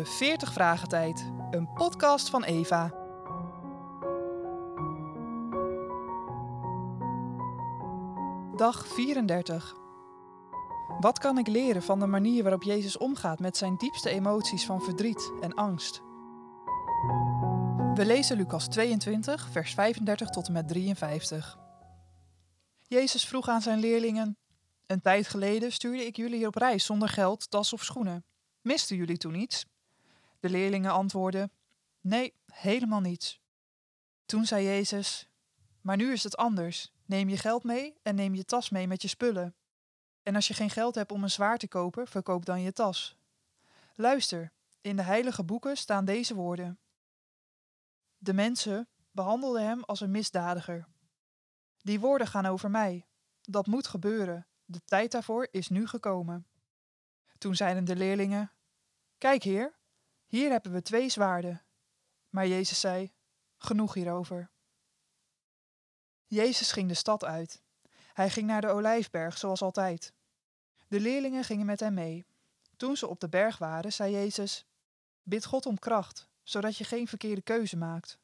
de 40 Vragen Tijd, een podcast van Eva. Dag 34. Wat kan ik leren van de manier waarop Jezus omgaat met zijn diepste emoties van verdriet en angst? We lezen Lucas 22, vers 35 tot en met 53. Jezus vroeg aan zijn leerlingen: Een tijd geleden stuurde ik jullie op reis zonder geld, tas of schoenen. Misten jullie toen iets? De leerlingen antwoordden: Nee, helemaal niets. Toen zei Jezus: Maar nu is het anders. Neem je geld mee en neem je tas mee met je spullen. En als je geen geld hebt om een zwaard te kopen, verkoop dan je tas. Luister, in de heilige boeken staan deze woorden. De mensen behandelden hem als een misdadiger. Die woorden gaan over mij. Dat moet gebeuren. De tijd daarvoor is nu gekomen. Toen zeiden de leerlingen: Kijk, heer, hier hebben we twee zwaarden. Maar Jezus zei: Genoeg hierover. Jezus ging de stad uit. Hij ging naar de olijfberg, zoals altijd. De leerlingen gingen met hem mee. Toen ze op de berg waren, zei Jezus: Bid God om kracht, zodat je geen verkeerde keuze maakt.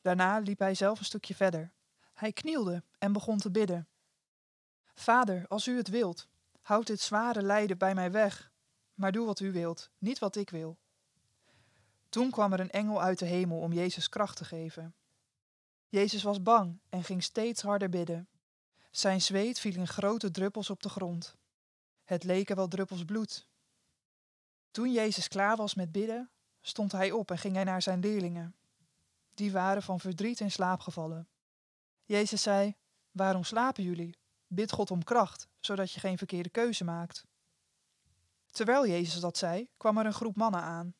Daarna liep hij zelf een stukje verder. Hij knielde en begon te bidden. Vader, als u het wilt, houd dit zware lijden bij mij weg, maar doe wat u wilt, niet wat ik wil. Toen kwam er een engel uit de hemel om Jezus kracht te geven. Jezus was bang en ging steeds harder bidden. Zijn zweet viel in grote druppels op de grond. Het leken wel druppels bloed. Toen Jezus klaar was met bidden, stond hij op en ging hij naar zijn leerlingen. Die waren van verdriet in slaap gevallen. Jezus zei: Waarom slapen jullie? Bid God om kracht, zodat je geen verkeerde keuze maakt. Terwijl Jezus dat zei, kwam er een groep mannen aan.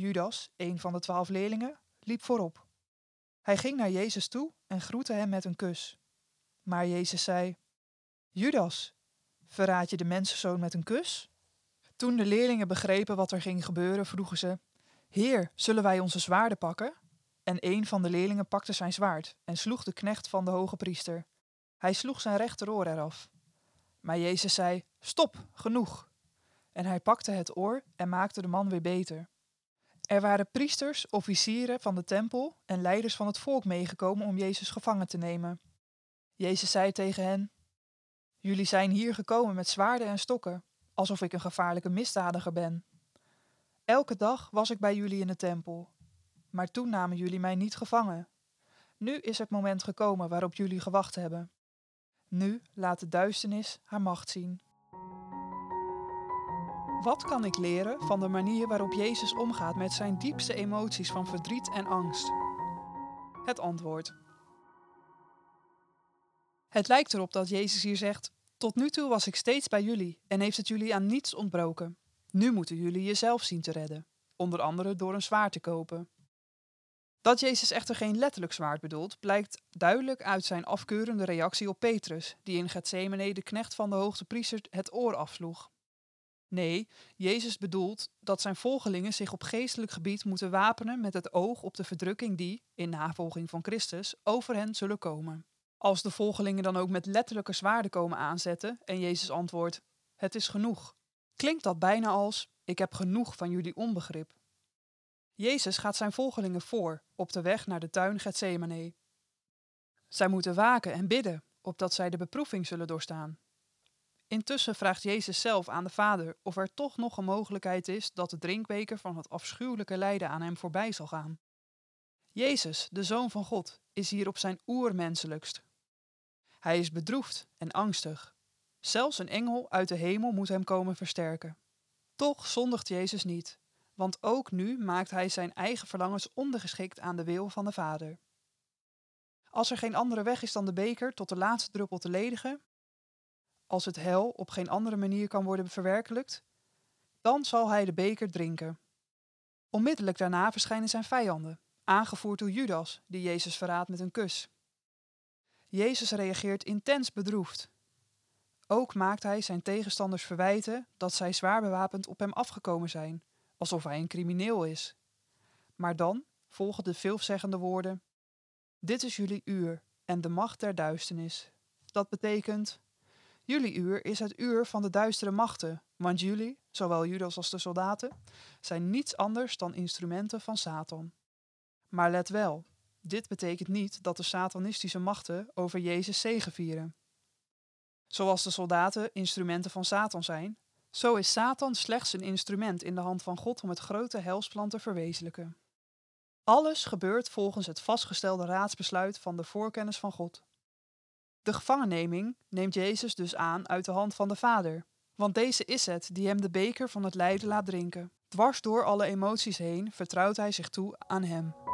Judas, een van de twaalf leerlingen, liep voorop. Hij ging naar Jezus toe en groette hem met een kus. Maar Jezus zei: Judas, verraad je de mensenzoon met een kus? Toen de leerlingen begrepen wat er ging gebeuren, vroegen ze: Heer, zullen wij onze zwaarden pakken? En een van de leerlingen pakte zijn zwaard en sloeg de knecht van de hoge priester. Hij sloeg zijn rechteroor eraf. Maar Jezus zei: Stop, genoeg. En hij pakte het oor en maakte de man weer beter. Er waren priesters, officieren van de tempel en leiders van het volk meegekomen om Jezus gevangen te nemen. Jezus zei tegen hen: Jullie zijn hier gekomen met zwaarden en stokken, alsof ik een gevaarlijke misdadiger ben. Elke dag was ik bij jullie in de tempel, maar toen namen jullie mij niet gevangen. Nu is het moment gekomen waarop jullie gewacht hebben. Nu laat de duisternis haar macht zien. Wat kan ik leren van de manier waarop Jezus omgaat met zijn diepste emoties van verdriet en angst? Het antwoord. Het lijkt erop dat Jezus hier zegt: Tot nu toe was ik steeds bij jullie en heeft het jullie aan niets ontbroken. Nu moeten jullie jezelf zien te redden, onder andere door een zwaard te kopen. Dat Jezus echter geen letterlijk zwaard bedoelt, blijkt duidelijk uit zijn afkeurende reactie op Petrus, die in Gethsemane de knecht van de hoogste priester het oor afsloeg. Nee, Jezus bedoelt dat zijn volgelingen zich op geestelijk gebied moeten wapenen met het oog op de verdrukking die, in navolging van Christus, over hen zullen komen. Als de volgelingen dan ook met letterlijke zwaarden komen aanzetten en Jezus antwoordt: Het is genoeg, klinkt dat bijna als: Ik heb genoeg van jullie onbegrip. Jezus gaat zijn volgelingen voor op de weg naar de tuin Gethsemane. Zij moeten waken en bidden, opdat zij de beproeving zullen doorstaan. Intussen vraagt Jezus zelf aan de Vader of er toch nog een mogelijkheid is dat de drinkbeker van het afschuwelijke lijden aan hem voorbij zal gaan. Jezus, de Zoon van God, is hier op zijn oermenselijkst. Hij is bedroefd en angstig. Zelfs een engel uit de hemel moet hem komen versterken. Toch zondigt Jezus niet, want ook nu maakt hij zijn eigen verlangens ondergeschikt aan de wil van de Vader. Als er geen andere weg is dan de beker tot de laatste druppel te ledigen, als het hel op geen andere manier kan worden verwerkelijkt, dan zal hij de beker drinken. Onmiddellijk daarna verschijnen zijn vijanden, aangevoerd door Judas, die Jezus verraadt met een kus. Jezus reageert intens bedroefd. Ook maakt hij zijn tegenstanders verwijten dat zij zwaar bewapend op hem afgekomen zijn, alsof hij een crimineel is. Maar dan volgen de veelzeggende woorden: Dit is jullie uur en de macht der duisternis. Dat betekent: Jullie uur is het uur van de duistere machten, Want jullie, zowel Judas als de soldaten, zijn niets anders dan instrumenten van Satan. Maar let wel, dit betekent niet dat de satanistische machten over Jezus zegevieren. Zoals de soldaten instrumenten van Satan zijn, zo is Satan slechts een instrument in de hand van God om het grote helsplan te verwezenlijken. Alles gebeurt volgens het vastgestelde raadsbesluit van de voorkennis van God. De gevangenneming neemt Jezus dus aan uit de hand van de Vader, want deze is het die hem de beker van het lijden laat drinken. Dwars door alle emoties heen vertrouwt hij zich toe aan hem.